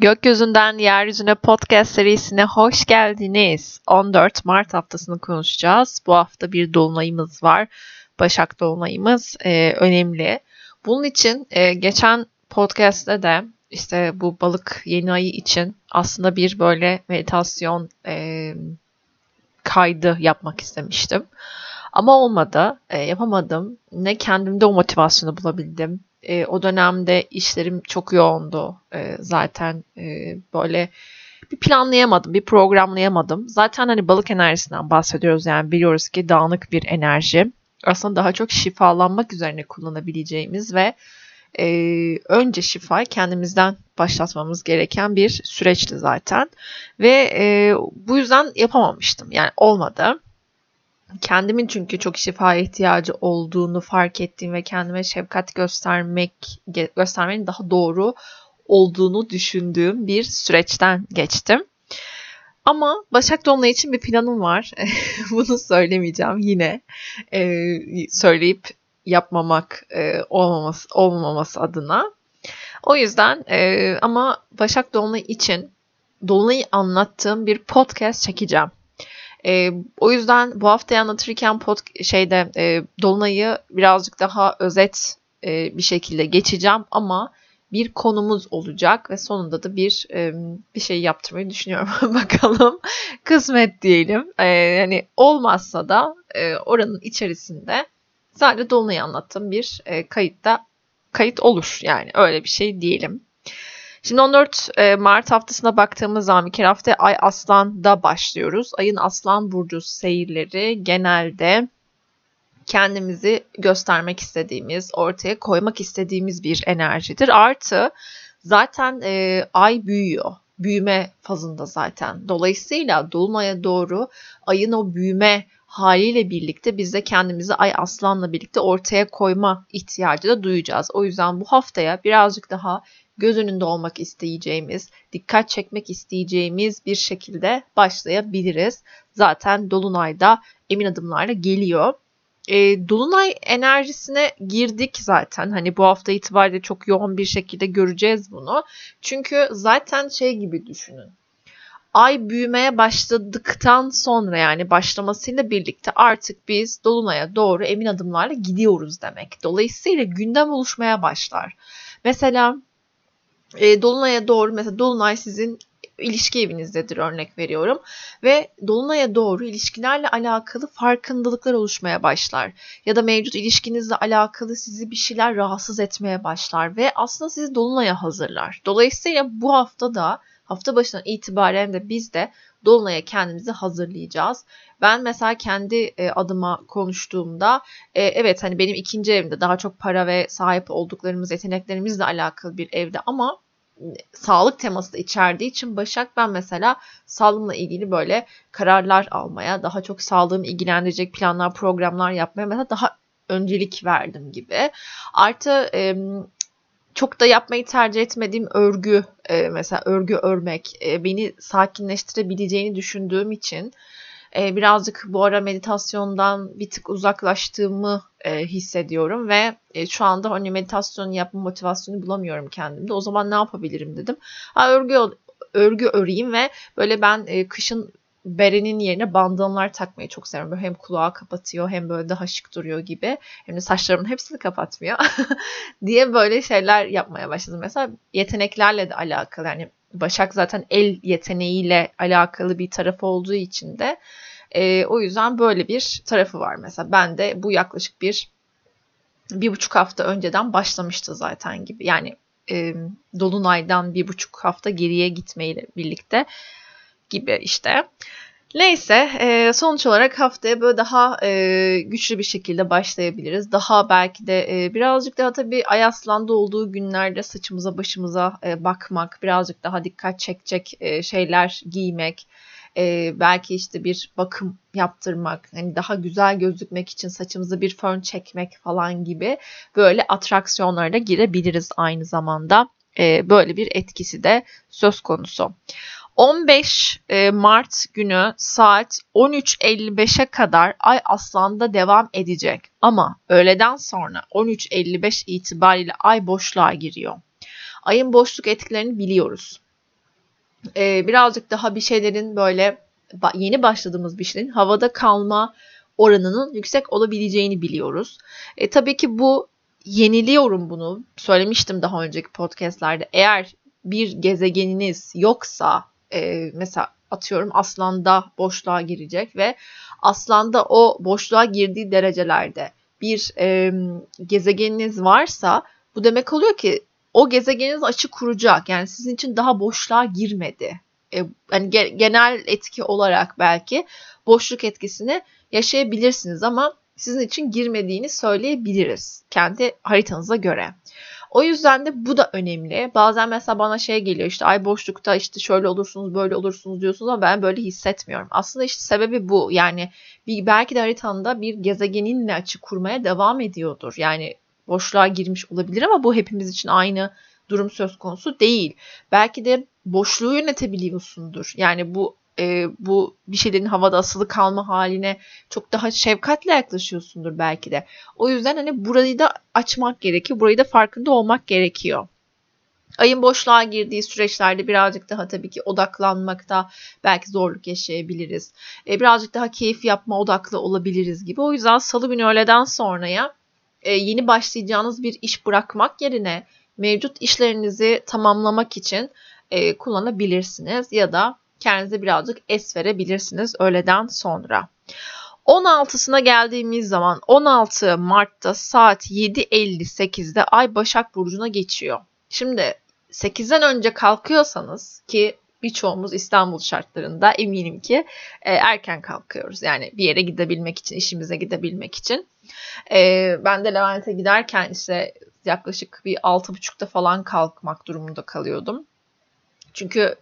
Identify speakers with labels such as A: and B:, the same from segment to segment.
A: Gökyüzünden Yeryüzüne podcast serisine hoş geldiniz. 14 Mart haftasını konuşacağız. Bu hafta bir dolunayımız var. Başak dolunayımız e, önemli. Bunun için e, geçen podcast'te de işte bu balık yeni ayı için aslında bir böyle meditasyon e, kaydı yapmak istemiştim. Ama olmadı, e, yapamadım. Ne kendimde o motivasyonu bulabildim, e, o dönemde işlerim çok yoğundu. E, zaten e, böyle bir planlayamadım, bir programlayamadım. Zaten hani balık enerjisinden bahsediyoruz yani biliyoruz ki dağınık bir enerji. Aslında daha çok şifalanmak üzerine kullanabileceğimiz ve e, önce şifayı kendimizden başlatmamız gereken bir süreçti zaten. Ve e, bu yüzden yapamamıştım. Yani olmadı kendimin çünkü çok şifaya ihtiyacı olduğunu fark ettiğim ve kendime şefkat göstermek göstermenin daha doğru olduğunu düşündüğüm bir süreçten geçtim. Ama Başak Dolunay için bir planım var. Bunu söylemeyeceğim yine. Ee, söyleyip yapmamak e, olmaması, olmaması adına. O yüzden e, ama Başak Dolunay için Dolunay'ı anlattığım bir podcast çekeceğim. E, o yüzden bu haftayı anlatırken pod, şeyde e, Dolunay'ı birazcık daha özet e, bir şekilde geçeceğim ama bir konumuz olacak ve sonunda da bir e, bir şey yaptırmayı düşünüyorum. Bakalım kısmet diyelim. E, yani olmazsa da e, oranın içerisinde sadece Dolunay'ı anlattığım bir e, kayıtta kayıt olur yani öyle bir şey diyelim. Şimdi 14 e, Mart haftasına baktığımız zaman bir kere hafta Ay Aslan'da başlıyoruz. Ayın Aslan Burcu seyirleri genelde kendimizi göstermek istediğimiz, ortaya koymak istediğimiz bir enerjidir. Artı zaten e, ay büyüyor. Büyüme fazında zaten. Dolayısıyla Dolunay'a doğru ayın o büyüme haliyle birlikte biz de kendimizi Ay Aslan'la birlikte ortaya koyma ihtiyacı da duyacağız. O yüzden bu haftaya birazcık daha göz önünde olmak isteyeceğimiz, dikkat çekmek isteyeceğimiz bir şekilde başlayabiliriz. Zaten Dolunay'da emin adımlarla geliyor. E, Dolunay enerjisine girdik zaten. Hani bu hafta itibariyle çok yoğun bir şekilde göreceğiz bunu. Çünkü zaten şey gibi düşünün. Ay büyümeye başladıktan sonra yani başlamasıyla birlikte artık biz Dolunay'a doğru emin adımlarla gidiyoruz demek. Dolayısıyla gündem oluşmaya başlar. Mesela e, Dolunay'a doğru mesela Dolunay sizin ilişki evinizdedir örnek veriyorum ve dolunaya doğru ilişkilerle alakalı farkındalıklar oluşmaya başlar ya da mevcut ilişkinizle alakalı sizi bir şeyler rahatsız etmeye başlar ve aslında sizi dolunaya hazırlar. Dolayısıyla bu hafta da hafta başından itibaren de biz de dolunaya kendimizi hazırlayacağız. Ben mesela kendi e, adıma konuştuğumda e, evet hani benim ikinci evimde daha çok para ve sahip olduklarımız yeteneklerimizle alakalı bir evde ama sağlık teması da içerdiği için Başak ben mesela sağlığımla ilgili böyle kararlar almaya, daha çok sağlığımı ilgilendirecek planlar, programlar yapmaya mesela daha öncelik verdim gibi. Artı çok da yapmayı tercih etmediğim örgü e, mesela örgü örmek e, beni sakinleştirebileceğini düşündüğüm için e, birazcık bu ara meditasyondan bir tık uzaklaştığımı e, hissediyorum ve e, şu anda hani meditasyon yapma motivasyonu bulamıyorum kendimde. O zaman ne yapabilirim dedim. Ha, örgü örgü öreyim ve böyle ben e, kışın berenin yerine bandanalar takmayı çok seviyorum. Böyle hem kulağı kapatıyor hem böyle daha şık duruyor gibi. Hem de saçlarımın hepsini kapatmıyor diye böyle şeyler yapmaya başladım. Mesela yeteneklerle de alakalı. Yani Başak zaten el yeteneğiyle alakalı bir tarafı olduğu için de e, o yüzden böyle bir tarafı var. Mesela ben de bu yaklaşık bir bir buçuk hafta önceden başlamıştı zaten gibi. Yani e, Dolunay'dan bir buçuk hafta geriye gitmeyle birlikte gibi işte. Neyse e, sonuç olarak haftaya böyle daha e, güçlü bir şekilde başlayabiliriz. Daha belki de e, birazcık daha tabii ay aslanda olduğu günlerde saçımıza başımıza bakmak, birazcık daha dikkat çekecek şeyler giymek, belki işte bir bakım yaptırmak, hani daha güzel gözükmek için saçımıza bir fön çekmek falan gibi böyle atraksiyonlara da girebiliriz aynı zamanda. Böyle bir etkisi de söz konusu. 15 e, Mart günü saat 13.55'e kadar Ay Aslan'da devam edecek. Ama öğleden sonra 13.55 itibariyle Ay boşluğa giriyor. Ayın boşluk etkilerini biliyoruz. e, birazcık daha bir şeylerin böyle yeni başladığımız bir şeyin havada kalma oranının yüksek olabileceğini biliyoruz. E, tabii ki bu yeniliyorum bunu. Söylemiştim daha önceki podcastlerde. Eğer bir gezegeniniz yoksa e, mesela atıyorum aslanda boşluğa girecek ve aslanda o boşluğa girdiği derecelerde bir e, gezegeniniz varsa bu demek oluyor ki o gezegeniniz açı kuracak. Yani sizin için daha boşluğa girmedi. E, yani ge- genel etki olarak belki boşluk etkisini yaşayabilirsiniz ama sizin için girmediğini söyleyebiliriz kendi haritanıza göre. O yüzden de bu da önemli. Bazen mesela bana şey geliyor işte ay boşlukta işte şöyle olursunuz böyle olursunuz diyorsunuz ama ben böyle hissetmiyorum. Aslında işte sebebi bu. Yani bir, belki de haritanda bir gezegeninle açı kurmaya devam ediyordur. Yani boşluğa girmiş olabilir ama bu hepimiz için aynı durum söz konusu değil. Belki de boşluğu yönetebiliyorsundur. Yani bu e, bu bir şeylerin havada asılı kalma haline çok daha şefkatle yaklaşıyorsundur belki de. O yüzden hani burayı da açmak gerekiyor. Burayı da farkında olmak gerekiyor. Ayın boşluğa girdiği süreçlerde birazcık daha tabii ki odaklanmakta belki zorluk yaşayabiliriz. E, birazcık daha keyif yapma odaklı olabiliriz gibi. O yüzden salı günü öğleden sonraya e, yeni başlayacağınız bir iş bırakmak yerine mevcut işlerinizi tamamlamak için e, kullanabilirsiniz ya da kendinize birazcık es verebilirsiniz öğleden sonra. 16'sına geldiğimiz zaman 16 Mart'ta saat 7.58'de Ay Başak Burcu'na geçiyor. Şimdi 8'den önce kalkıyorsanız ki birçoğumuz İstanbul şartlarında eminim ki e, erken kalkıyoruz. Yani bir yere gidebilmek için, işimize gidebilmek için. E, ben de Levent'e giderken işte yaklaşık bir 6.30'da falan kalkmak durumunda kalıyordum. Çünkü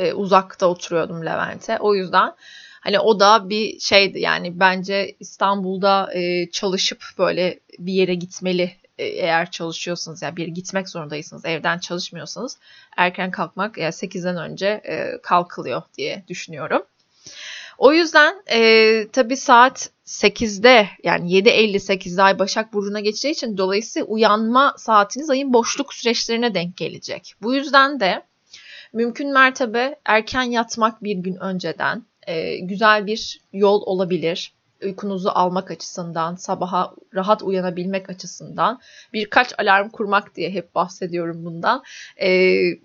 A: e, uzakta oturuyordum Levent'e. O yüzden hani o da bir şeydi yani bence İstanbul'da e, çalışıp böyle bir yere gitmeli e, eğer çalışıyorsanız yani bir gitmek zorundaysanız evden çalışmıyorsanız erken kalkmak yani 8'den önce e, kalkılıyor diye düşünüyorum. O yüzden e, tabii saat 8'de yani 7.58'de Ay Başak Burcu'na geçeceği için dolayısıyla uyanma saatiniz ayın boşluk süreçlerine denk gelecek. Bu yüzden de Mümkün mertebe erken yatmak bir gün önceden e, güzel bir yol olabilir. Uykunuzu almak açısından, sabaha rahat uyanabilmek açısından birkaç alarm kurmak diye hep bahsediyorum bundan. E,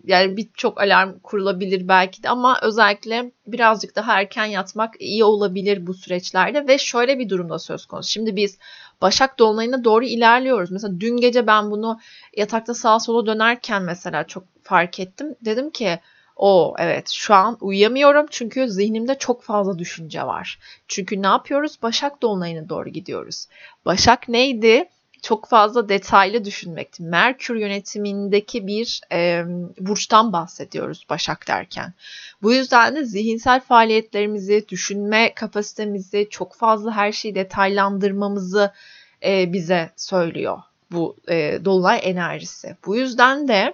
A: yani birçok alarm kurulabilir belki de ama özellikle birazcık daha erken yatmak iyi olabilir bu süreçlerde ve şöyle bir durumda söz konusu. Şimdi biz Başak Dolunay'ına doğru ilerliyoruz. Mesela dün gece ben bunu yatakta sağa sola dönerken mesela çok fark ettim. Dedim ki o evet şu an uyuyamıyorum çünkü zihnimde çok fazla düşünce var. Çünkü ne yapıyoruz? Başak Dolunay'ına doğru gidiyoruz. Başak neydi? Çok fazla detaylı düşünmekti. Merkür yönetimindeki bir e, burçtan bahsediyoruz Başak derken. Bu yüzden de zihinsel faaliyetlerimizi, düşünme kapasitemizi, çok fazla her şeyi detaylandırmamızı e, bize söylüyor bu e, dolunay enerjisi. Bu yüzden de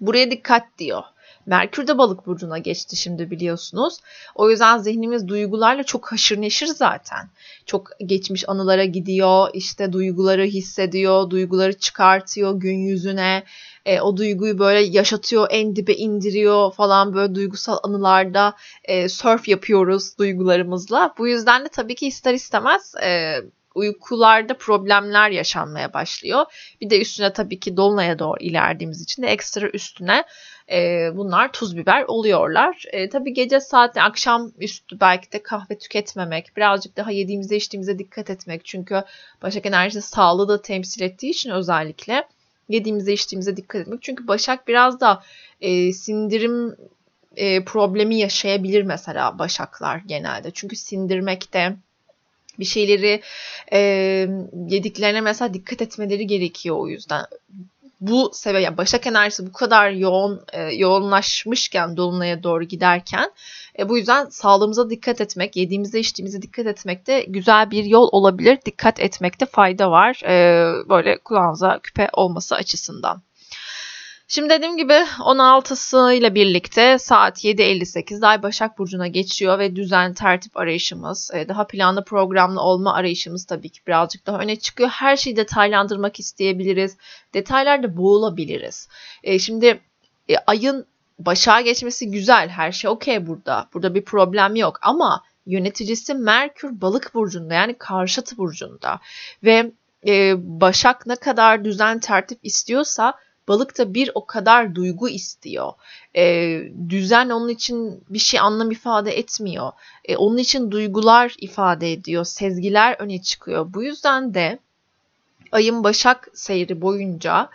A: buraya dikkat diyor. Merkür de balık burcuna geçti şimdi biliyorsunuz. O yüzden zihnimiz duygularla çok haşır neşir zaten. Çok geçmiş anılara gidiyor, işte duyguları hissediyor, duyguları çıkartıyor gün yüzüne. E, o duyguyu böyle yaşatıyor, en dibe indiriyor falan böyle duygusal anılarda e, surf yapıyoruz duygularımızla. Bu yüzden de tabii ki ister istemez e, uykularda problemler yaşanmaya başlıyor. Bir de üstüne tabii ki dolunaya doğru ilerlediğimiz için de ekstra üstüne e, bunlar tuz biber oluyorlar. E, tabii gece saat akşam üstü belki de kahve tüketmemek, birazcık daha yediğimize içtiğimize dikkat etmek. Çünkü Başak enerjisi sağlığı da temsil ettiği için özellikle yediğimize içtiğimize dikkat etmek. Çünkü Başak biraz da e, sindirim e, problemi yaşayabilir mesela Başaklar genelde. Çünkü sindirmekte bir şeyleri e, yediklerine mesela dikkat etmeleri gerekiyor o yüzden bu sebep yani Başak enerjisi bu kadar yoğun e, yoğunlaşmışken dolunaya doğru giderken e, bu yüzden sağlığımıza dikkat etmek, yediğimize içtiğimize dikkat etmek de güzel bir yol olabilir. Dikkat etmekte fayda var. E, böyle kulağınıza küpe olması açısından. Şimdi dediğim gibi 16'sı ile birlikte saat 7.58'de Ay Başak Burcu'na geçiyor ve düzen tertip arayışımız, e, daha planlı programlı olma arayışımız tabii ki birazcık daha öne çıkıyor. Her şeyi detaylandırmak isteyebiliriz. Detaylarda boğulabiliriz. E, şimdi e, ayın Başak'a geçmesi güzel. Her şey okey burada. Burada bir problem yok ama yöneticisi Merkür balık burcunda yani karşıt burcunda ve Başak ne kadar düzen tertip istiyorsa balık da bir o kadar duygu istiyor. E, düzen onun için bir şey anlam ifade etmiyor. E, onun için duygular ifade ediyor. Sezgiler öne çıkıyor. Bu yüzden de ayın Başak seyri boyunca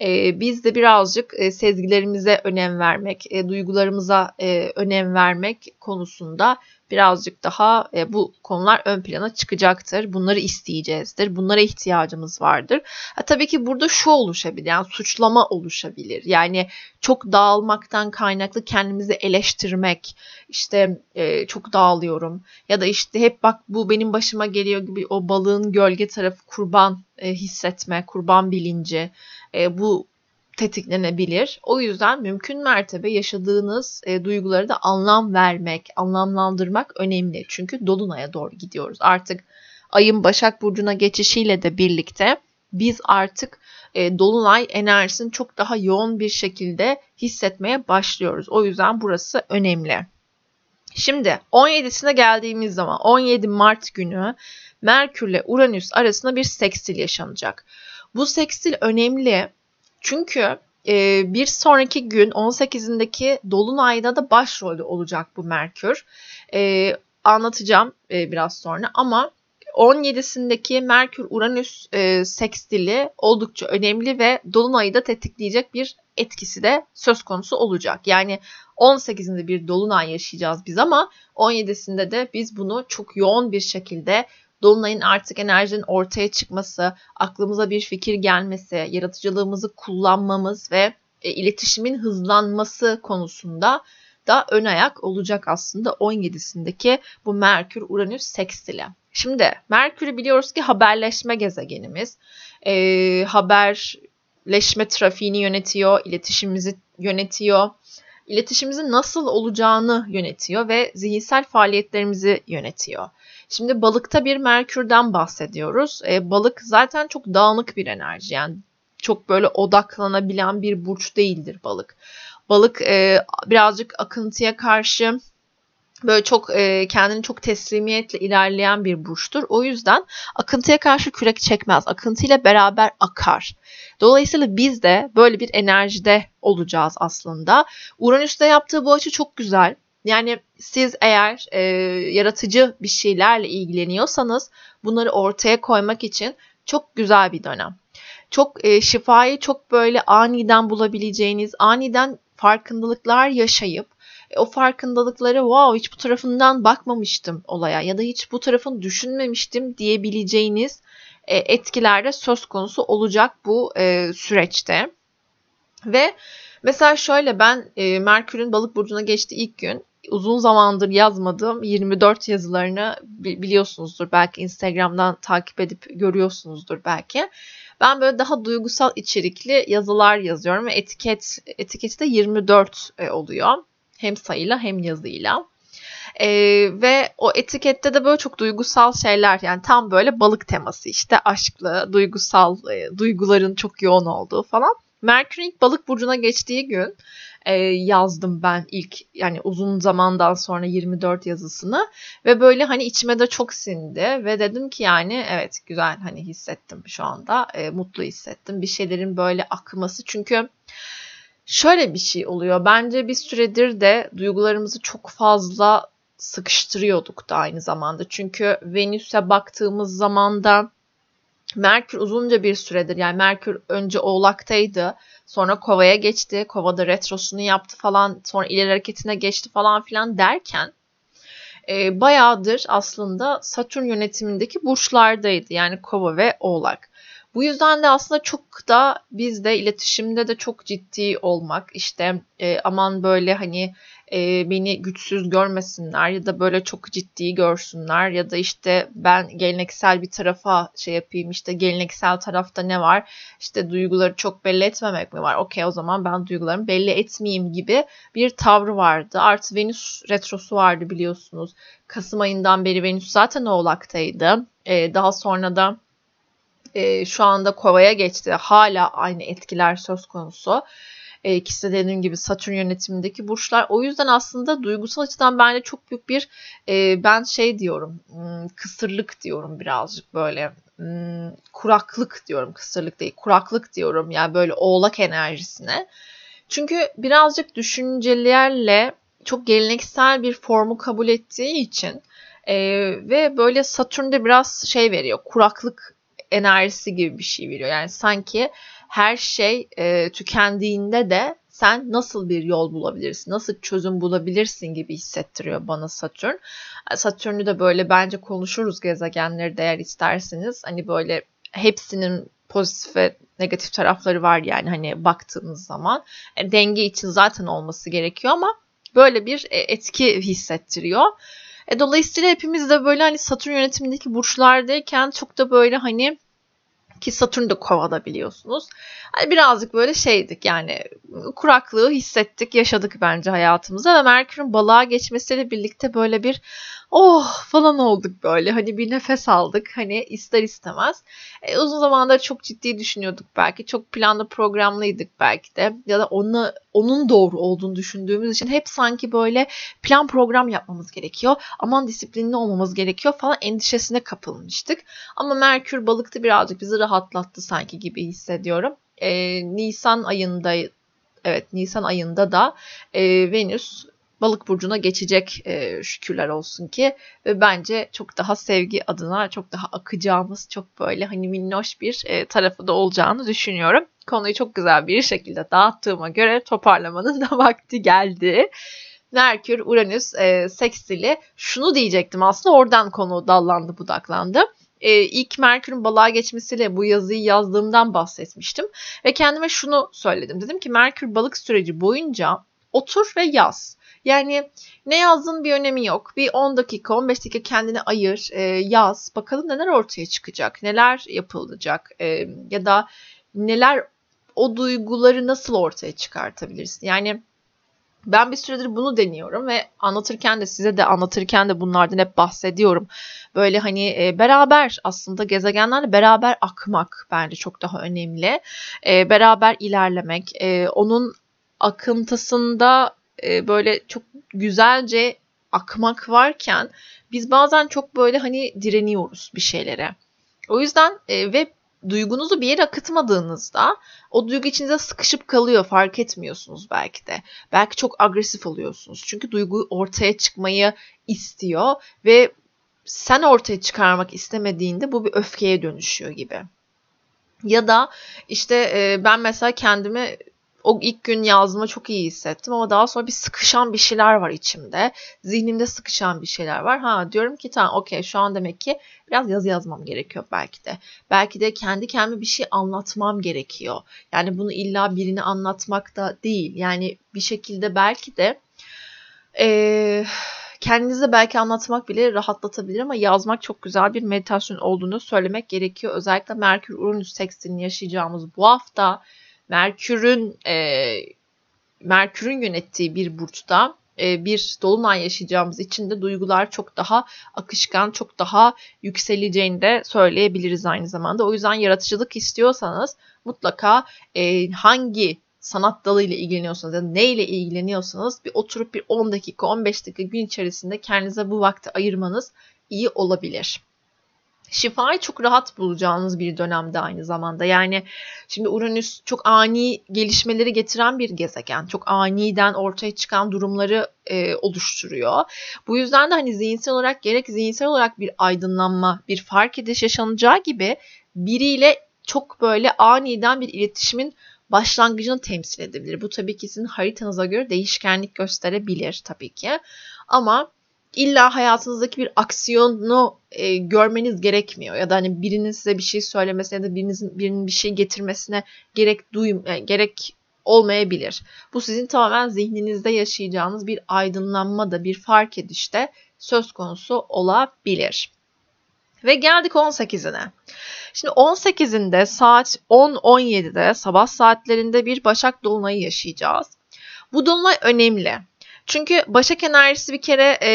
A: e, biz de birazcık e, sezgilerimize önem vermek, e, duygularımıza e, önem vermek konusunda birazcık daha e, bu konular ön plana çıkacaktır. Bunları isteyeceğizdir. Bunlara ihtiyacımız vardır. Ha, tabii ki burada şu oluşabilir. Yani suçlama oluşabilir. Yani çok dağılmaktan kaynaklı kendimizi eleştirmek. İşte e, çok dağılıyorum. Ya da işte hep bak bu benim başıma geliyor gibi o balığın gölge tarafı kurban e, hissetme, kurban bilinci. E, bu tetiklenebilir. O yüzden mümkün mertebe yaşadığınız e, duyguları da anlam vermek, anlamlandırmak önemli. Çünkü dolunaya doğru gidiyoruz. Artık ayın Başak burcuna geçişiyle de birlikte biz artık e, dolunay enerjisini çok daha yoğun bir şekilde hissetmeye başlıyoruz. O yüzden burası önemli. Şimdi 17'sine geldiğimiz zaman 17 Mart günü Merkür ile Uranüs arasında bir sekstil yaşanacak. Bu sekstil önemli çünkü e, bir sonraki gün 18'indeki Dolunay'da da başrolde olacak bu Merkür. E, anlatacağım e, biraz sonra ama 17'sindeki Merkür-Uranüs e, sekstili oldukça önemli ve Dolunay'ı da tetikleyecek bir etkisi de söz konusu olacak. Yani 18'inde bir Dolunay yaşayacağız biz ama 17'sinde de biz bunu çok yoğun bir şekilde Dolunay'ın artık enerjinin ortaya çıkması, aklımıza bir fikir gelmesi, yaratıcılığımızı kullanmamız ve e, iletişimin hızlanması konusunda da ön ayak olacak aslında 17'sindeki bu Merkür Uranüs sekstili. Şimdi Merkür'ü biliyoruz ki haberleşme gezegenimiz. E, haberleşme trafiğini yönetiyor, iletişimimizi yönetiyor, iletişimimizin nasıl olacağını yönetiyor ve zihinsel faaliyetlerimizi yönetiyor. Şimdi balıkta bir Merkür'den bahsediyoruz. E, balık zaten çok dağınık bir enerji. Yani çok böyle odaklanabilen bir burç değildir balık. Balık e, birazcık akıntıya karşı böyle çok e, kendini çok teslimiyetle ilerleyen bir burçtur. O yüzden akıntıya karşı kürek çekmez. Akıntıyla beraber akar. Dolayısıyla biz de böyle bir enerjide olacağız aslında. Uranüs'te yaptığı bu açı çok güzel. Yani siz eğer e, yaratıcı bir şeylerle ilgileniyorsanız bunları ortaya koymak için çok güzel bir dönem. Çok e, şifayı çok böyle aniden bulabileceğiniz, aniden farkındalıklar yaşayıp e, o farkındalıkları wow hiç bu tarafından bakmamıştım olaya ya da hiç bu tarafını düşünmemiştim diyebileceğiniz e, etkilerde söz konusu olacak bu e, süreçte. Ve mesela şöyle ben e, Merkür'ün balık burcuna geçtiği ilk gün uzun zamandır yazmadığım 24 yazılarını biliyorsunuzdur. Belki Instagram'dan takip edip görüyorsunuzdur belki. Ben böyle daha duygusal içerikli yazılar yazıyorum ve etiket etiketi de 24 e, oluyor. Hem sayıyla hem yazıyla. Ee, ve o etikette de böyle çok duygusal şeyler yani tam böyle balık teması işte aşklı, duygusal, e, duyguların çok yoğun olduğu falan. Merkür ilk balık burcuna geçtiği gün e, yazdım ben ilk yani uzun zamandan sonra 24 yazısını ve böyle hani içime de çok sindi ve dedim ki yani evet güzel hani hissettim şu anda e, mutlu hissettim. Bir şeylerin böyle akması çünkü şöyle bir şey oluyor. Bence bir süredir de duygularımızı çok fazla sıkıştırıyorduk da aynı zamanda. Çünkü Venüs'e baktığımız zaman da Merkür uzunca bir süredir yani Merkür önce Oğlak'taydı sonra Kova'ya geçti Kova'da retrosunu yaptı falan sonra ileri hareketine geçti falan filan derken e, bayağıdır aslında Satürn yönetimindeki burçlardaydı yani Kova ve Oğlak. Bu yüzden de aslında çok da bizde iletişimde de çok ciddi olmak işte e, aman böyle hani e, beni güçsüz görmesinler ya da böyle çok ciddi görsünler ya da işte ben geleneksel bir tarafa şey yapayım işte geleneksel tarafta ne var? İşte duyguları çok belli etmemek mi var? Okey o zaman ben duygularımı belli etmeyeyim gibi bir tavrı vardı. Artı Venüs retrosu vardı biliyorsunuz. Kasım ayından beri Venüs zaten oğlaktaydı. E, daha sonra da e, şu anda kovaya geçti. Hala aynı etkiler söz konusu E, ikisi de dediğim gibi Satürn yönetimindeki burçlar. O yüzden aslında duygusal açıdan bence çok büyük bir e, ben şey diyorum hmm, kısırlık diyorum birazcık böyle hmm, kuraklık diyorum kısırlık değil kuraklık diyorum yani böyle oğlak enerjisine. Çünkü birazcık düşüncelerle çok geleneksel bir formu kabul ettiği için e, ve böyle Satürn'de biraz şey veriyor kuraklık enerjisi gibi bir şey veriyor. Yani sanki her şey e, tükendiğinde de sen nasıl bir yol bulabilirsin, nasıl çözüm bulabilirsin gibi hissettiriyor bana Satürn. Satürn'ü de böyle bence konuşuruz gezegenleri değer isterseniz. Hani böyle hepsinin pozitif ve negatif tarafları var yani hani baktığınız zaman. Yani e, denge için zaten olması gerekiyor ama böyle bir e, etki hissettiriyor. E, dolayısıyla hepimiz de böyle hani Satürn yönetimindeki burçlardayken çok da böyle hani ki Satürn de kovada biliyorsunuz. Hani birazcık böyle şeydik yani kuraklığı hissettik, yaşadık bence hayatımızda ve Merkür'ün balığa geçmesiyle birlikte böyle bir oh falan olduk böyle. Hani bir nefes aldık hani ister istemez. E, uzun zamandır çok ciddi düşünüyorduk belki. Çok planlı programlıydık belki de. Ya da onu, onun doğru olduğunu düşündüğümüz için hep sanki böyle plan program yapmamız gerekiyor. Aman disiplinli olmamız gerekiyor falan endişesine kapılmıştık. Ama Merkür balıkta birazcık bizi rahatlattı sanki gibi hissediyorum. E, Nisan ayında evet Nisan ayında da e, Venüs balık burcuna geçecek e, şükürler olsun ki ve bence çok daha sevgi adına çok daha akacağımız çok böyle hani minnoş bir e, tarafı da olacağını düşünüyorum. Konuyu çok güzel bir şekilde dağıttığıma göre toparlamanın da vakti geldi. Merkür, Uranüs, e, seksili şunu diyecektim aslında oradan konu dallandı budaklandı e, ilk Merkür'ün balığa geçmesiyle bu yazıyı yazdığımdan bahsetmiştim. Ve kendime şunu söyledim. Dedim ki Merkür balık süreci boyunca otur ve yaz. Yani ne yazdığın bir önemi yok. Bir 10 dakika, 15 dakika kendini ayır, e, yaz. Bakalım neler ortaya çıkacak, neler yapılacak e, ya da neler o duyguları nasıl ortaya çıkartabilirsin. Yani ben bir süredir bunu deniyorum ve anlatırken de size de anlatırken de bunlardan hep bahsediyorum. Böyle hani e, beraber aslında gezegenlerle beraber akmak bence çok daha önemli. E, beraber ilerlemek, e, onun akıntısında e, böyle çok güzelce akmak varken biz bazen çok böyle hani direniyoruz bir şeylere. O yüzden e, ve duygunuzu bir yere akıtmadığınızda o duygu içinize sıkışıp kalıyor fark etmiyorsunuz belki de. Belki çok agresif oluyorsunuz. Çünkü duygu ortaya çıkmayı istiyor ve sen ortaya çıkarmak istemediğinde bu bir öfkeye dönüşüyor gibi. Ya da işte ben mesela kendimi o ilk gün yazdığıma çok iyi hissettim ama daha sonra bir sıkışan bir şeyler var içimde. Zihnimde sıkışan bir şeyler var. Ha diyorum ki tamam okey şu an demek ki biraz yazı yazmam gerekiyor belki de. Belki de kendi kendime bir şey anlatmam gerekiyor. Yani bunu illa birini anlatmak da değil. Yani bir şekilde belki de ee, kendinize belki anlatmak bile rahatlatabilir ama yazmak çok güzel bir meditasyon olduğunu söylemek gerekiyor. Özellikle Merkür Uranüs seksilini yaşayacağımız bu hafta Merkür'ün e, Merkür'ün yönettiği bir burçta e, bir dolunay yaşayacağımız için de duygular çok daha akışkan, çok daha yükseleceğini de söyleyebiliriz aynı zamanda. O yüzden yaratıcılık istiyorsanız mutlaka e, hangi sanat dalıyla ilgileniyorsanız ya da neyle ilgileniyorsanız bir oturup bir 10 dakika 15 dakika gün içerisinde kendinize bu vakti ayırmanız iyi olabilir şifayı çok rahat bulacağınız bir dönemde aynı zamanda. Yani şimdi Uranüs çok ani gelişmeleri getiren bir gezegen. Çok aniden ortaya çıkan durumları e, oluşturuyor. Bu yüzden de hani zihinsel olarak gerek zihinsel olarak bir aydınlanma, bir fark ediş yaşanacağı gibi biriyle çok böyle aniden bir iletişimin başlangıcını temsil edebilir. Bu tabii ki sizin haritanıza göre değişkenlik gösterebilir tabii ki. Ama illa hayatınızdaki bir aksiyonu e, görmeniz gerekmiyor ya da hani birinin size bir şey söylemesine ya da birinizin birinin bir şey getirmesine gerek yani e, gerek olmayabilir. Bu sizin tamamen zihninizde yaşayacağınız bir aydınlanma da bir fark edişte söz konusu olabilir. Ve geldik 18'ine. Şimdi 18'inde saat 10-17'de sabah saatlerinde bir Başak Dolunay'ı yaşayacağız. Bu dolunay önemli. Çünkü Başak enerjisi bir kere e,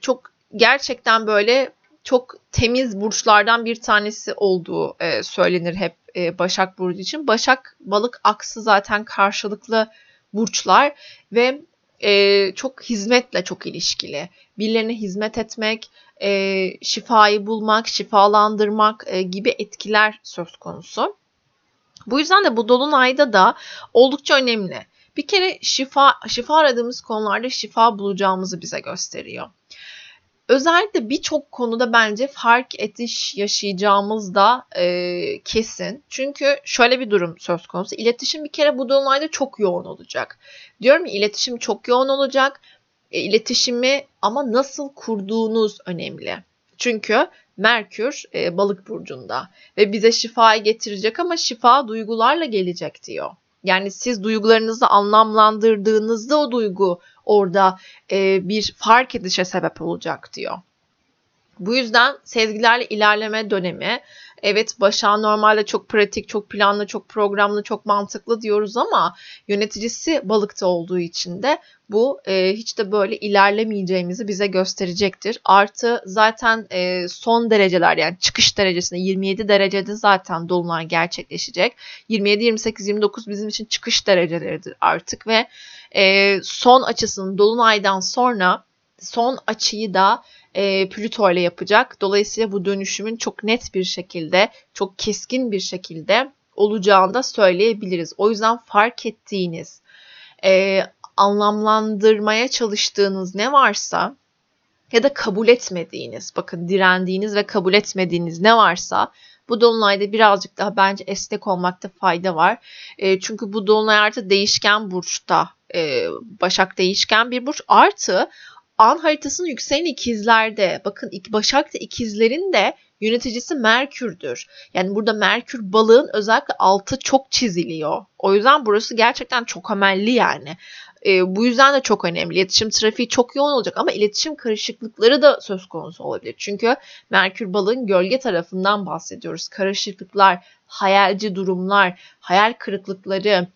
A: çok gerçekten böyle çok temiz burçlardan bir tanesi olduğu e, söylenir hep e, Başak Burcu için. Başak, Balık, Aksı zaten karşılıklı burçlar ve e, çok hizmetle çok ilişkili. Birilerine hizmet etmek, e, şifayı bulmak, şifalandırmak e, gibi etkiler söz konusu. Bu yüzden de bu dolunayda da oldukça önemli. Bir kere şifa şifa aradığımız konularda şifa bulacağımızı bize gösteriyor. Özellikle birçok konuda bence fark etiş yaşayacağımız da e, kesin. Çünkü şöyle bir durum söz konusu. İletişim bir kere bu dolunayda çok yoğun olacak. Diyorum ya iletişim çok yoğun olacak. E, iletişimi ama nasıl kurduğunuz önemli. Çünkü Merkür e, balık burcunda ve bize şifayı getirecek ama şifa duygularla gelecek diyor. Yani siz duygularınızı anlamlandırdığınızda o duygu orada e, bir fark edişe sebep olacak diyor. Bu yüzden sezgilerle ilerleme dönemi evet başa normalde çok pratik, çok planlı, çok programlı, çok mantıklı diyoruz ama yöneticisi balıkta olduğu için de bu e, hiç de böyle ilerlemeyeceğimizi bize gösterecektir. Artı zaten e, son dereceler yani çıkış derecesinde 27 derecede zaten dolunay gerçekleşecek. 27, 28, 29 bizim için çıkış dereceleridir artık ve e, son açısının dolunaydan sonra son açıyı da e, Plüto ile yapacak. Dolayısıyla bu dönüşümün çok net bir şekilde, çok keskin bir şekilde olacağını da söyleyebiliriz. O yüzden fark ettiğiniz, e, anlamlandırmaya çalıştığınız ne varsa ya da kabul etmediğiniz, bakın direndiğiniz ve kabul etmediğiniz ne varsa bu dolunayda birazcık daha bence esnek olmakta fayda var. E, çünkü bu dolunay artı değişken burçta. E, Başak değişken bir burç. Artı an haritasının yükselen ikizlerde. Bakın Başak da ikizlerin de yöneticisi Merkür'dür. Yani burada Merkür balığın özellikle altı çok çiziliyor. O yüzden burası gerçekten çok amelli yani. E, bu yüzden de çok önemli. İletişim trafiği çok yoğun olacak ama iletişim karışıklıkları da söz konusu olabilir. Çünkü Merkür balığın gölge tarafından bahsediyoruz. Karışıklıklar, hayalci durumlar, hayal kırıklıkları,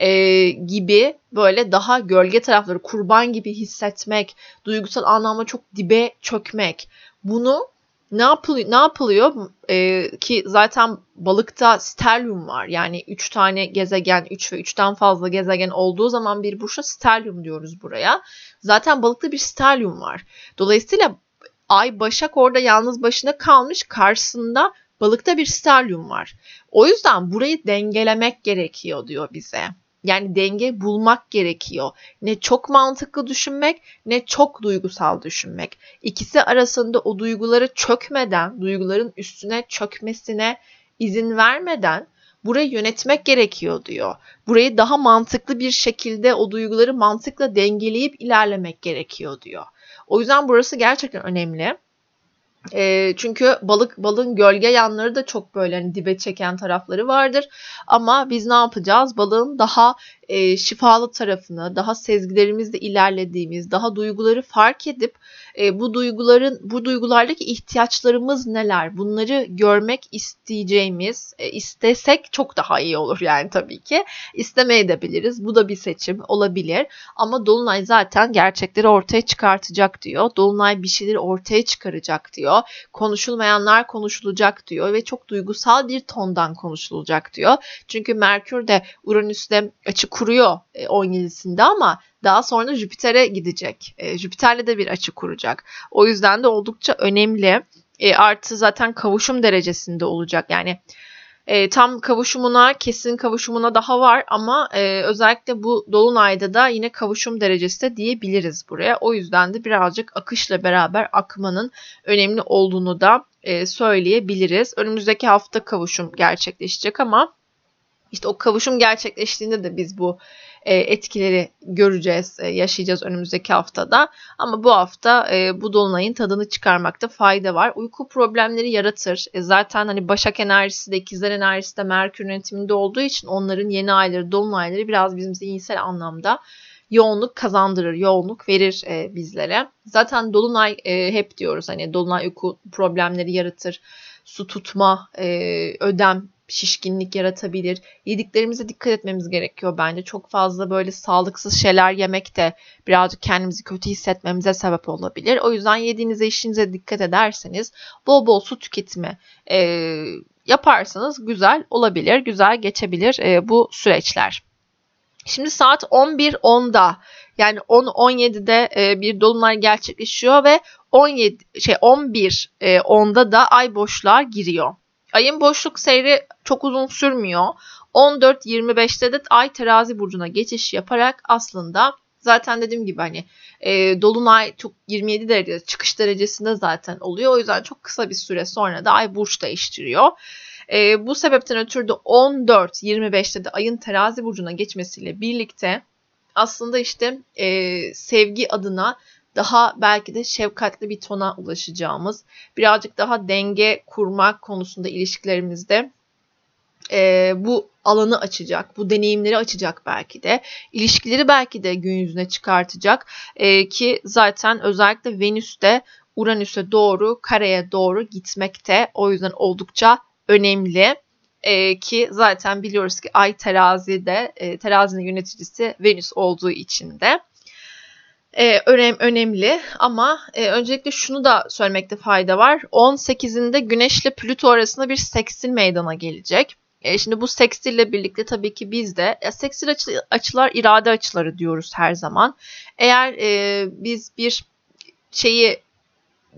A: e, gibi böyle daha gölge tarafları kurban gibi hissetmek, duygusal anlamda çok dibe çökmek. Bunu ne yapılıyor? Ne yapılıyor? Ee, ki zaten balıkta stelyum var. Yani 3 tane gezegen, 3 ve 3'ten fazla gezegen olduğu zaman bir burçta stelyum diyoruz buraya. Zaten balıkta bir stelyum var. Dolayısıyla Ay Başak orada yalnız başına kalmış. Karşısında balıkta bir stelyum var. O yüzden burayı dengelemek gerekiyor diyor bize. Yani denge bulmak gerekiyor. Ne çok mantıklı düşünmek ne çok duygusal düşünmek. İkisi arasında o duyguları çökmeden, duyguların üstüne çökmesine izin vermeden burayı yönetmek gerekiyor diyor. Burayı daha mantıklı bir şekilde o duyguları mantıkla dengeleyip ilerlemek gerekiyor diyor. O yüzden burası gerçekten önemli. E, çünkü balık balığın gölge yanları da çok böyle hani dibe çeken tarafları vardır. Ama biz ne yapacağız? Balığın daha e, şifalı tarafını, daha sezgilerimizde ilerlediğimiz, daha duyguları fark edip e, bu duyguların, bu duygulardaki ihtiyaçlarımız neler? Bunları görmek isteyeceğimiz, e, istesek çok daha iyi olur yani tabii ki. İstemeyebiliriz. Bu da bir seçim olabilir. Ama Dolunay zaten gerçekleri ortaya çıkartacak diyor. Dolunay bir şeyleri ortaya çıkaracak diyor. Konuşulmayanlar konuşulacak diyor ve çok duygusal bir tondan konuşulacak diyor. Çünkü Merkür de Uranüs'te açık kuruyor 17'sinde e, ama daha sonra Jüpiter'e gidecek. E, Jüpiter'le de bir açı kuracak. O yüzden de oldukça önemli. E, artı zaten kavuşum derecesinde olacak. Yani e, tam kavuşumuna, kesin kavuşumuna daha var ama e, özellikle bu dolunayda da yine kavuşum derecesi de diyebiliriz buraya. O yüzden de birazcık akışla beraber akmanın önemli olduğunu da e, söyleyebiliriz. Önümüzdeki hafta kavuşum gerçekleşecek ama işte o kavuşum gerçekleştiğinde de biz bu e, etkileri göreceğiz, e, yaşayacağız önümüzdeki haftada. Ama bu hafta e, bu dolunayın tadını çıkarmakta fayda var. Uyku problemleri yaratır. Zaten hani Başak enerjisi de ikizler enerjisi de Merkür yönetiminde olduğu için onların yeni ayları, dolunayları biraz bizim zihinsel anlamda yoğunluk kazandırır, yoğunluk verir bizlere. Zaten dolunay hep diyoruz hani dolunay uyku problemleri yaratır. Su tutma, ödem şişkinlik yaratabilir. Yediklerimize dikkat etmemiz gerekiyor bence. Çok fazla böyle sağlıksız şeyler yemek de birazcık kendimizi kötü hissetmemize sebep olabilir. O yüzden yediğinize işinize dikkat ederseniz bol bol su tüketimi, e, yaparsanız güzel olabilir, güzel geçebilir e, bu süreçler. Şimdi saat 11.10'da yani 10-17'de e, bir dolunay gerçekleşiyor ve 17 şey 11 e, 10'da da ay boşluğa giriyor. Ayın boşluk seyri çok uzun sürmüyor. 14-25'te de ay terazi burcuna geçiş yaparak aslında zaten dediğim gibi hani e, dolunay çok 27 derece çıkış derecesinde zaten oluyor. O yüzden çok kısa bir süre sonra da ay burç değiştiriyor. E, bu sebepten ötürü de 14-25'te de ayın terazi burcuna geçmesiyle birlikte aslında işte e, sevgi adına daha belki de şefkatli bir tona ulaşacağımız, birazcık daha denge kurmak konusunda ilişkilerimizde e, bu alanı açacak, bu deneyimleri açacak belki de. ilişkileri belki de gün yüzüne çıkartacak e, ki zaten özellikle Venüs'te Uranüs'e doğru, kareye doğru gitmekte. O yüzden oldukça önemli. E, ki zaten biliyoruz ki Ay terazide, e, terazinin yöneticisi Venüs olduğu için de e, önem, önemli ama e, öncelikle şunu da söylemekte fayda var. 18'inde Güneş ile Plüto arasında bir seksil meydana gelecek. E, şimdi bu sekstille birlikte tabii ki biz de ya seksil açı, açılar irade açıları diyoruz her zaman. Eğer e, biz bir şeyi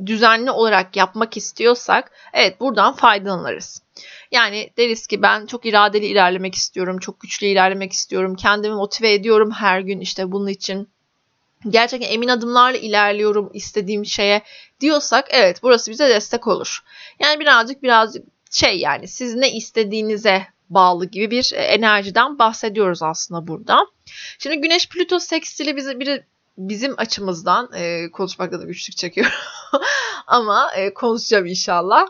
A: düzenli olarak yapmak istiyorsak evet buradan faydalanırız. Yani deriz ki ben çok iradeli ilerlemek istiyorum, çok güçlü ilerlemek istiyorum, kendimi motive ediyorum her gün işte bunun için gerçekten emin adımlarla ilerliyorum istediğim şeye diyorsak evet burası bize destek olur. Yani birazcık birazcık şey yani siz ne istediğinize bağlı gibi bir e, enerjiden bahsediyoruz aslında burada. Şimdi Güneş Plüto sekstili bize bir bizim açımızdan e, konuşmakta da güçlük çekiyorum ama e, konuşacağım inşallah.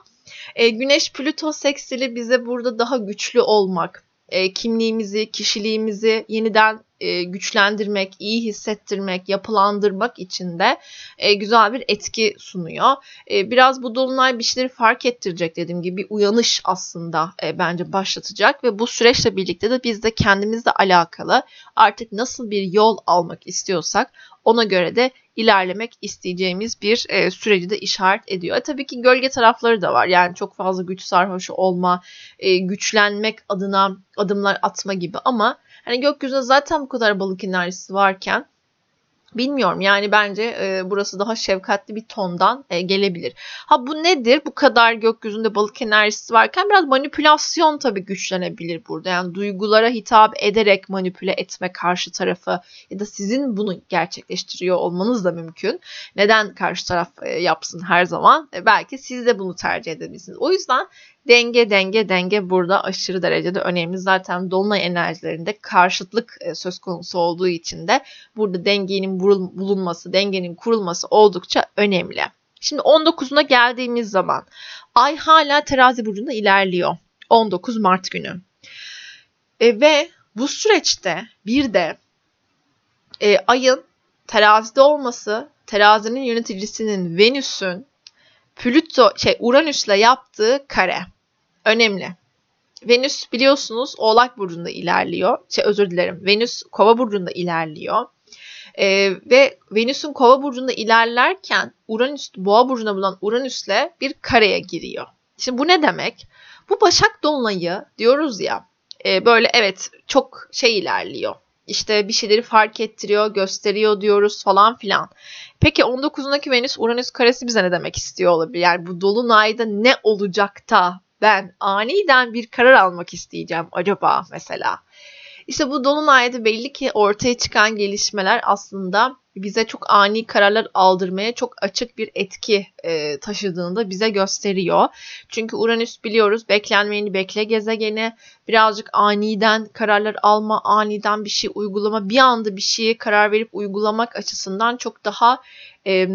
A: E, Güneş Plüto seksili bize burada daha güçlü olmak, e, kimliğimizi, kişiliğimizi yeniden e, güçlendirmek, iyi hissettirmek, yapılandırmak için de e, güzel bir etki sunuyor. E, biraz bu dolunay bir şeyleri fark ettirecek dediğim gibi bir uyanış aslında e, bence başlatacak ve bu süreçle birlikte de biz de kendimizle alakalı artık nasıl bir yol almak istiyorsak ona göre de ilerlemek isteyeceğimiz bir e, süreci de işaret ediyor. E, tabii ki gölge tarafları da var. Yani çok fazla güç sarhoşu olma, e, güçlenmek adına adımlar atma gibi ama hani gökyüzünde zaten bu kadar balık enerjisi varken Bilmiyorum yani bence e, burası daha şefkatli bir tondan e, gelebilir. Ha bu nedir? Bu kadar gökyüzünde balık enerjisi varken biraz manipülasyon tabii güçlenebilir burada. Yani duygulara hitap ederek manipüle etme karşı tarafı ya da sizin bunu gerçekleştiriyor olmanız da mümkün. Neden karşı taraf e, yapsın her zaman? E, belki siz de bunu tercih edebilirsiniz. O yüzden Denge denge denge burada aşırı derecede önemli. Zaten dolunay enerjilerinde karşıtlık e, söz konusu olduğu için de burada dengenin bulunması, dengenin kurulması oldukça önemli. Şimdi 19'una geldiğimiz zaman ay hala terazi burcunda ilerliyor. 19 Mart günü. E, ve bu süreçte bir de e, ayın terazide olması, terazinin yöneticisinin Venüs'ün Plüto şey Uranüs'le yaptığı kare önemli. Venüs biliyorsunuz Oğlak burcunda ilerliyor. Şey özür dilerim. Venüs Kova burcunda ilerliyor. Ee, ve Venüs'ün Kova burcunda ilerlerken Uranüs Boğa burcuna bulan Uranüs'le bir kareye giriyor. Şimdi bu ne demek? Bu Başak Dolunay'ı diyoruz ya e, böyle evet çok şey ilerliyor işte bir şeyleri fark ettiriyor, gösteriyor diyoruz falan filan. Peki 19'undaki Venüs Uranüs karesi bize ne demek istiyor olabilir? Yani bu dolunayda ne olacak da ben aniden bir karar almak isteyeceğim acaba mesela. İşte bu dolunayda belli ki ortaya çıkan gelişmeler aslında bize çok ani kararlar aldırmaya çok açık bir etki e, taşıdığını da bize gösteriyor. Çünkü Uranüs biliyoruz beklenmeyeni bekle gezegeni birazcık aniden kararlar alma, aniden bir şey uygulama, bir anda bir şeye karar verip uygulamak açısından çok daha e,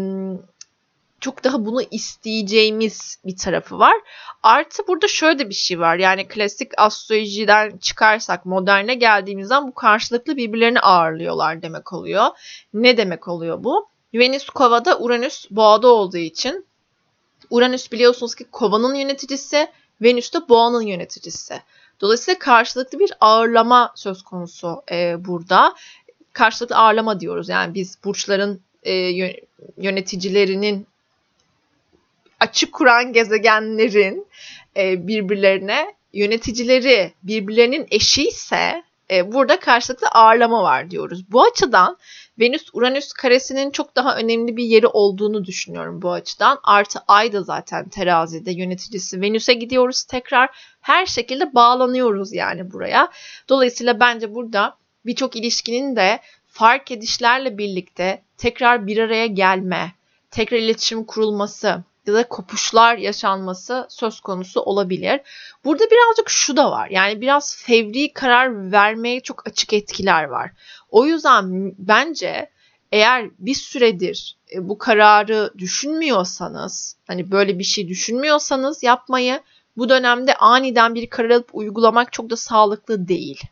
A: çok daha bunu isteyeceğimiz bir tarafı var. Artı burada şöyle bir şey var. Yani klasik astrolojiden çıkarsak moderne geldiğimizden bu karşılıklı birbirlerini ağırlıyorlar demek oluyor. Ne demek oluyor bu? Venüs kovada, Uranüs boğada olduğu için Uranüs biliyorsunuz ki kovanın yöneticisi, Venüs de boğanın yöneticisi. Dolayısıyla karşılıklı bir ağırlama söz konusu e, burada. Karşılıklı ağırlama diyoruz. Yani biz burçların e, yöneticilerinin açık kuran gezegenlerin e, birbirlerine yöneticileri birbirlerinin eşi ise e, burada karşılıklı ağırlama var diyoruz. Bu açıdan Venüs-Uranüs karesinin çok daha önemli bir yeri olduğunu düşünüyorum bu açıdan. Artı Ay da zaten terazide yöneticisi. Venüs'e gidiyoruz tekrar. Her şekilde bağlanıyoruz yani buraya. Dolayısıyla bence burada birçok ilişkinin de fark edişlerle birlikte tekrar bir araya gelme, tekrar iletişim kurulması, ya da kopuşlar yaşanması söz konusu olabilir. Burada birazcık şu da var. Yani biraz fevri karar vermeye çok açık etkiler var. O yüzden bence eğer bir süredir e, bu kararı düşünmüyorsanız, hani böyle bir şey düşünmüyorsanız yapmayı bu dönemde aniden bir karar alıp uygulamak çok da sağlıklı değil.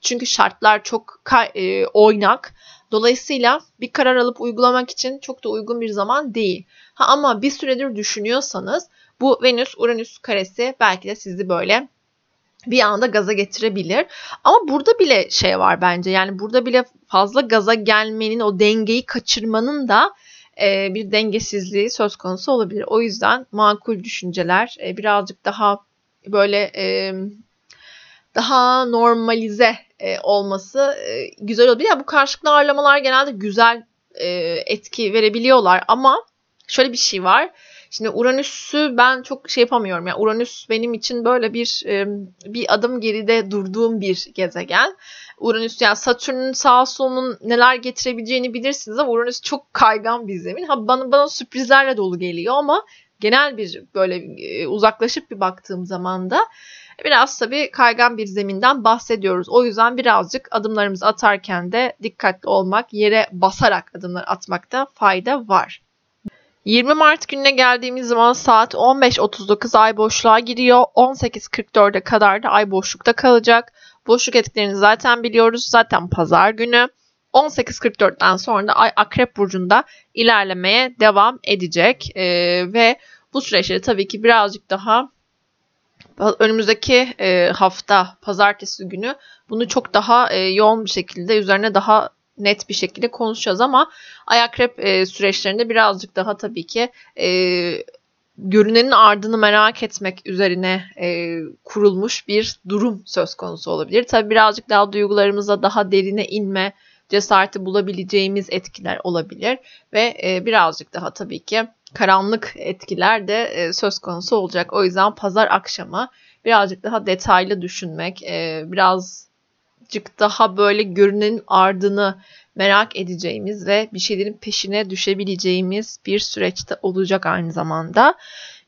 A: Çünkü şartlar çok e, oynak. Dolayısıyla bir karar alıp uygulamak için çok da uygun bir zaman değil. Ha ama bir süredir düşünüyorsanız bu Venüs Uranüs karesi belki de sizi böyle bir anda gaza getirebilir. Ama burada bile şey var bence. Yani burada bile fazla gaza gelmenin, o dengeyi kaçırmanın da e, bir dengesizliği söz konusu olabilir. O yüzden makul düşünceler e, birazcık daha böyle e, daha normalize e, olması e, güzel olabilir. Yani bu karşılıklı ağırlamalar genelde güzel e, etki verebiliyorlar ama şöyle bir şey var. Şimdi Uranüs'ü ben çok şey yapamıyorum. Yani Uranüs benim için böyle bir e, bir adım geride durduğum bir gezegen. Uranüs yani Satürn'ün sağ solunun neler getirebileceğini bilirsiniz ama Uranüs çok kaygan bir zemin. Ha bana bana sürprizlerle dolu geliyor ama genel bir böyle e, uzaklaşıp bir baktığım zaman da Biraz tabii kaygan bir zeminden bahsediyoruz. O yüzden birazcık adımlarımızı atarken de dikkatli olmak, yere basarak adımlar atmakta fayda var. 20 Mart gününe geldiğimiz zaman saat 15.39 ay boşluğa giriyor. 18.44'e kadar da ay boşlukta kalacak. Boşluk etkilerini zaten biliyoruz. Zaten pazar günü. 18.44'ten sonra da ay akrep burcunda ilerlemeye devam edecek. Ee, ve bu süreçte tabii ki birazcık daha önümüzdeki e, hafta pazartesi günü bunu çok daha e, yoğun bir şekilde üzerine daha net bir şekilde konuşacağız ama ayak rep e, süreçlerinde birazcık daha tabii ki e, görünenin ardını merak etmek üzerine e, kurulmuş bir durum söz konusu olabilir. Tabii birazcık daha duygularımıza daha derine inme, cesareti bulabileceğimiz etkiler olabilir ve e, birazcık daha tabii ki karanlık etkiler de e, söz konusu olacak. O yüzden pazar akşamı birazcık daha detaylı düşünmek, e, birazcık daha böyle görünenin ardını merak edeceğimiz ve bir şeylerin peşine düşebileceğimiz bir süreçte olacak aynı zamanda.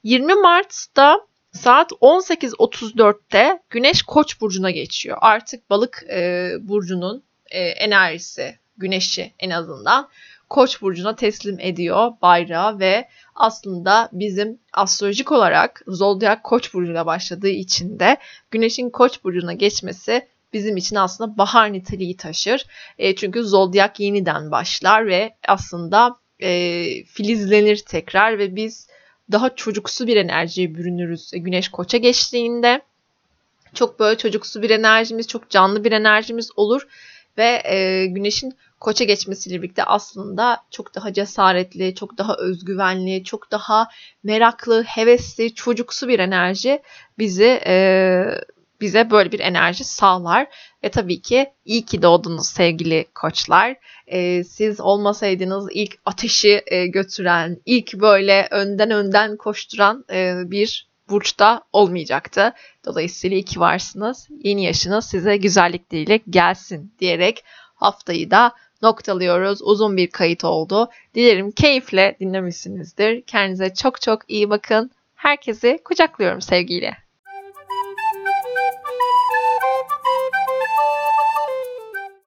A: 20 Mart'ta saat 18.34'te Güneş Koç burcuna geçiyor. Artık Balık e, burcunun e, enerjisi, Güneşi en azından Koç burcuna teslim ediyor bayrağı ve aslında bizim astrolojik olarak zodyak Koç burcuyla başladığı için de Güneş'in Koç burcuna geçmesi bizim için aslında bahar niteliği taşır. E, çünkü zodyak yeniden başlar ve aslında e, filizlenir tekrar ve biz daha çocuksu bir enerjiye bürünürüz Güneş Koç'a geçtiğinde. Çok böyle çocuksu bir enerjimiz, çok canlı bir enerjimiz olur ve e, Güneş'in koça geçmesiyle birlikte aslında çok daha cesaretli, çok daha özgüvenli, çok daha meraklı, hevesli, çocuksu bir enerji bizi e, bize böyle bir enerji sağlar. Ve tabii ki iyi ki doğdunuz sevgili koçlar. E, siz olmasaydınız ilk ateşi e, götüren, ilk böyle önden önden koşturan e, bir burçta olmayacaktı. Dolayısıyla iyi ki varsınız. Yeni yaşınız size güzellikleriyle gelsin diyerek haftayı da noktalıyoruz. Uzun bir kayıt oldu. Dilerim keyifle dinlemişsinizdir. Kendinize çok çok iyi bakın. Herkesi kucaklıyorum sevgiyle.